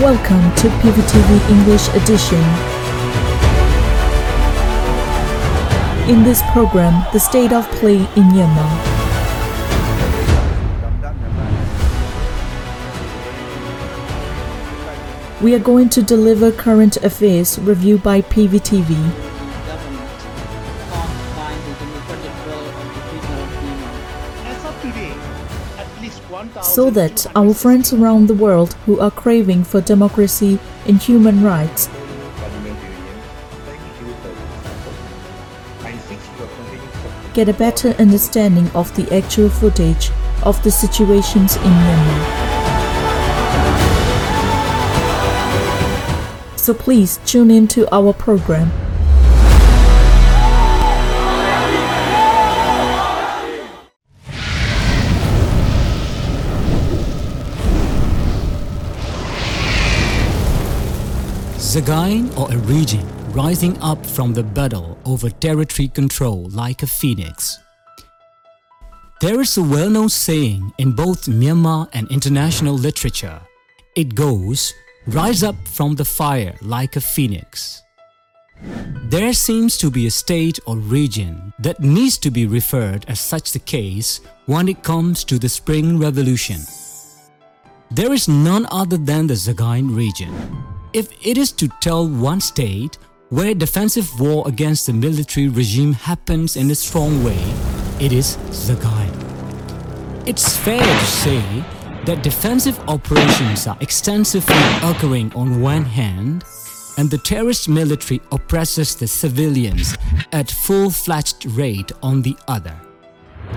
Welcome to PVTV English Edition. In this program, the state of play in Myanmar. We are going to deliver current affairs review by PVTV. So that our friends around the world who are craving for democracy and human rights get a better understanding of the actual footage of the situations in Myanmar. So please tune in to our program. Sagaing, or a region rising up from the battle over territory control like a phoenix. There is a well known saying in both Myanmar and international literature. It goes, Rise up from the fire like a phoenix. There seems to be a state or region that needs to be referred as such the case when it comes to the Spring Revolution. There is none other than the Sagaing region. If it is to tell one state where defensive war against the military regime happens in a strong way, it is Sagaing. It's fair to say that defensive operations are extensively occurring on one hand, and the terrorist military oppresses the civilians at full-fledged rate on the other.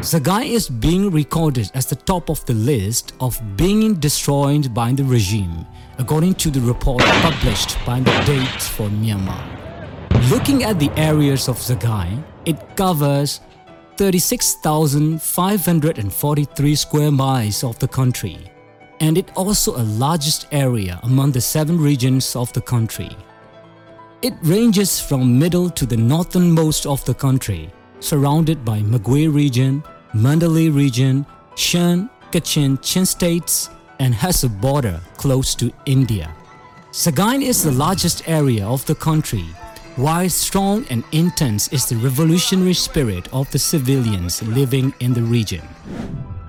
Sagaing is being recorded as the top of the list of being destroyed by the regime, according to the report published by the Data for Myanmar. Looking at the areas of Sagaing, it covers 36,543 square miles of the country, and it also a largest area among the seven regions of the country. It ranges from middle to the northernmost of the country, surrounded by Magwe region, Mandalay region, Shan, Kachin, Chin states, and has a border close to India. Sagaing is the largest area of the country, while strong and intense is the revolutionary spirit of the civilians living in the region.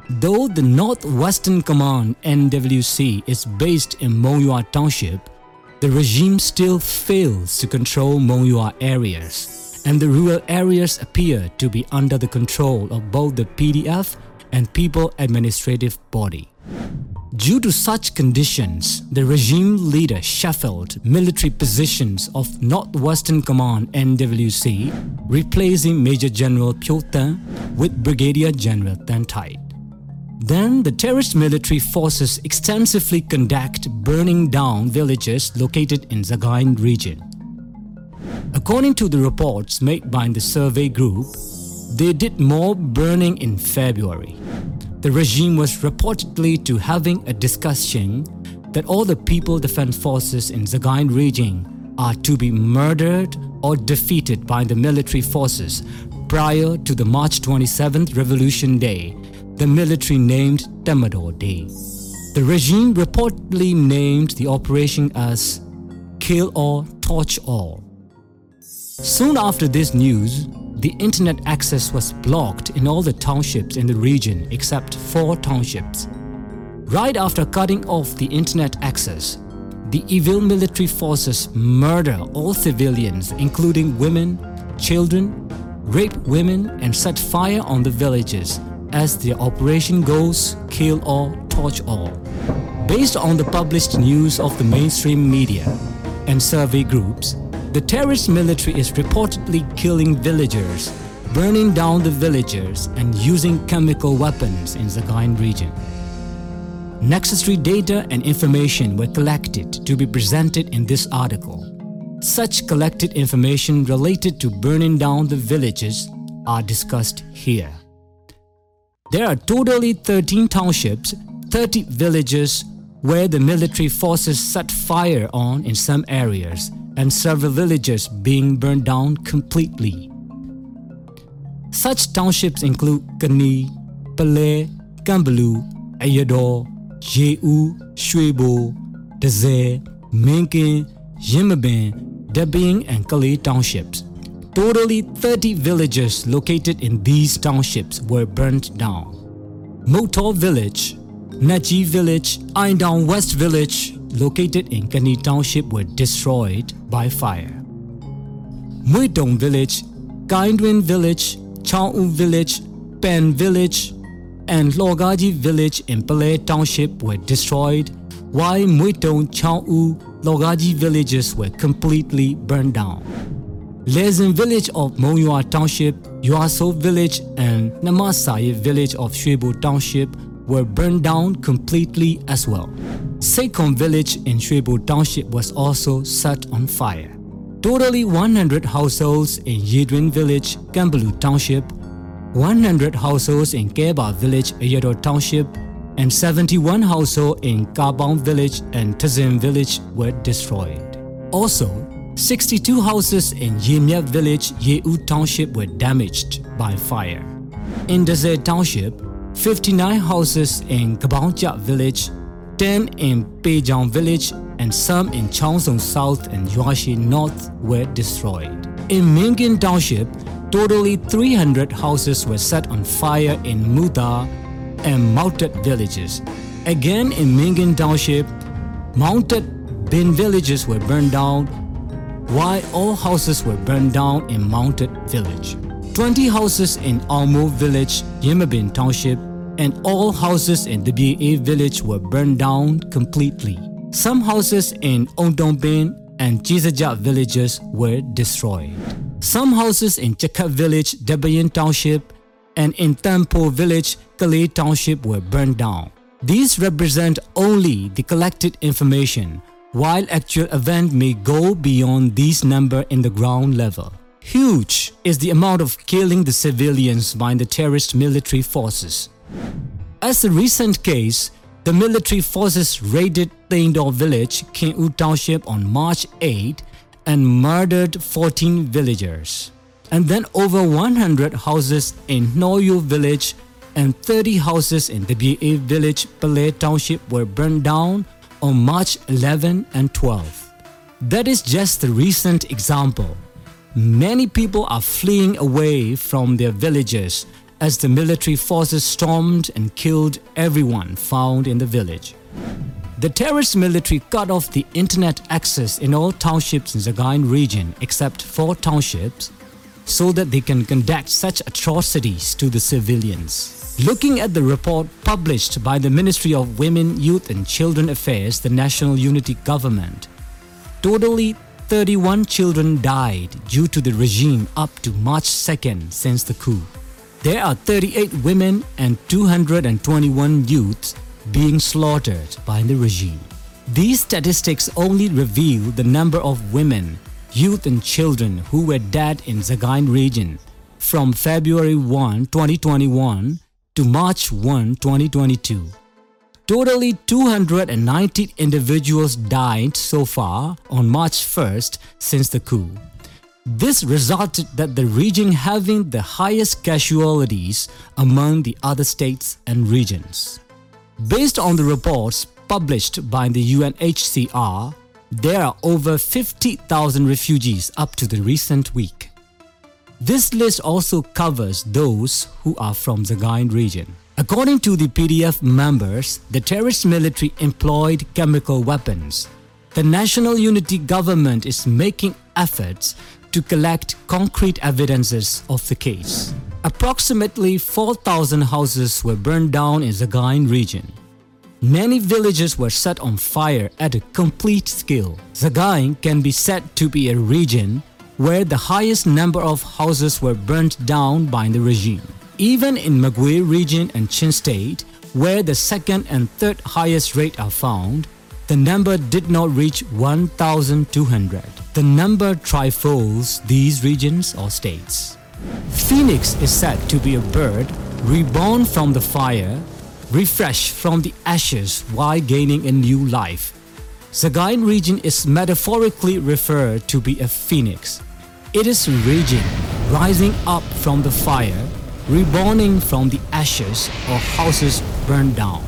Though the Northwestern Command NWC is based in Monywa Township, the regime still fails to control Monywa areas, and the rural areas appear to be under the control of both the PDF and People Administrative Body. Due to such conditions, the regime leader shuffled military positions of Northwestern Command NWC, replacing Major General Pyo Tan with Brigadier General Tan Tai. Then the terrorist military forces extensively conduct burning down villages located in Sagaing region. According to the reports made by the survey group, they did more burning in February. The regime was reportedly to having a discussion that all the People Defense Forces in Sagaing region are to be murdered or defeated by the military forces prior to the March 27th Revolution Day, the military named Tatmadaw Day. The regime reportedly named the operation as Kill All, Torch All. Soon after this news, the internet access was blocked in all the townships in the region except four townships. Right after cutting off the internet access, the evil military forces murder all civilians, including women, children, rape women, and set fire on the villages as the operation goes kill all, torch all. Based on the published news of the mainstream media and survey groups, the terrorist military is reportedly killing villagers, burning down the villagers, and using chemical weapons in Sagaing region. Necessary data and information were collected to be presented in this article. Such collected information related to burning down the villages are discussed here. There are totally 13 townships, 30 villages where the military forces set fire on in some areas and several villages being burned down completely. Such townships include Kani, Pale, Kambalu, Ayadaw, Je'u, Shwebo, Daze, Mingin, Yinmabin, Debing, and Kalay townships. Totally 30 villages located in these townships were burnt down. Motor Village, Naji Village, Aindown West Village, located in Kani Township, were destroyed by fire. Muidong Village, Kaindwin Village, Chao Village, Pen Village, and Logaji Village in Palay Township were destroyed, while Muidong, Chao, Logaji villages were completely burned down. Lezen village of Monywa Township, Yuaso village, and Namasaye village of Shwebo Township were burned down completely as well. Sekom village in Shwebo Township was also set on fire. Totally 100 households in Yidwin village, Kambalu Township, 100 households in Keba village, Ayadaw Township, and 71 households in Kabang village and Tazim village were destroyed. Also, 62 houses in Yimyat village, Yeu township were damaged by fire. In Desert township, 59 houses in Kabaungja village, 10 in Pejang village, and some in Changsong South and Yuashi North were destroyed. In Mingin township, totally 300 houses were set on fire in Muda and Mounted villages. Again in Mingin township, Mounted Bin villages were burned down while all houses were burned down in Mounted Village. 20 houses in Almo Village, Yinmabin Township, and all houses in BA Village were burned down completely. Some houses in Ondongbin and Chizaja villages were destroyed. Some houses in Chakat Village, Debayan Township, and in Tempo Village, Kalay Township were burned down. These represent only the collected information while actual event may go beyond these number in the ground level. Huge is the amount of killing the civilians by the terrorist military forces. As a recent case, the military forces raided Thaindor village, King Township on March 8 and murdered 14 villagers. And then over 100 houses in Noyu village and 30 houses in the BA village, Palay Township were burned down on March 11 and 12. That is just a recent example. Many people are fleeing away from their villages as the military forces stormed and killed everyone found in the village. The terrorist military cut off the internet access in all townships in Sagaing region except four townships so that they can conduct such atrocities to the civilians. Looking at the report published by the Ministry of Women, Youth and Children Affairs, the National Unity Government, totally 31 children died due to the regime up to March 2nd since the coup. There are 38 women and 221 youths being slaughtered by the regime. These statistics only reveal the number of women, youth and children who were dead in Sagaing region from February 1, 2021 to March 1, 2022. Totally 290 individuals died so far on March 1st since the coup. This resulted that the region having the highest casualties among the other states and regions. Based on the reports published by the UNHCR, there are over 50,000 refugees up to the recent week. This list also covers those who are from the Sagaing region. According to the PDF members, the terrorist military employed chemical weapons. The National Unity Government is making efforts to collect concrete evidences of the case. Approximately 4,000 houses were burned down in the Sagaing region. Many villages were set on fire at a complete scale. Sagaing can be said to be a region where the highest number of houses were burnt down by the regime. Even in Magwe region and Chin state, where the second and third highest rate are found, the number did not reach 1,200. The number trifles these regions or states. Phoenix is said to be a bird reborn from the fire, refreshed from the ashes while gaining a new life. Sagaing region is metaphorically referred to be a phoenix, it is raging, rising up from the fire, reborning from the ashes or houses burned down.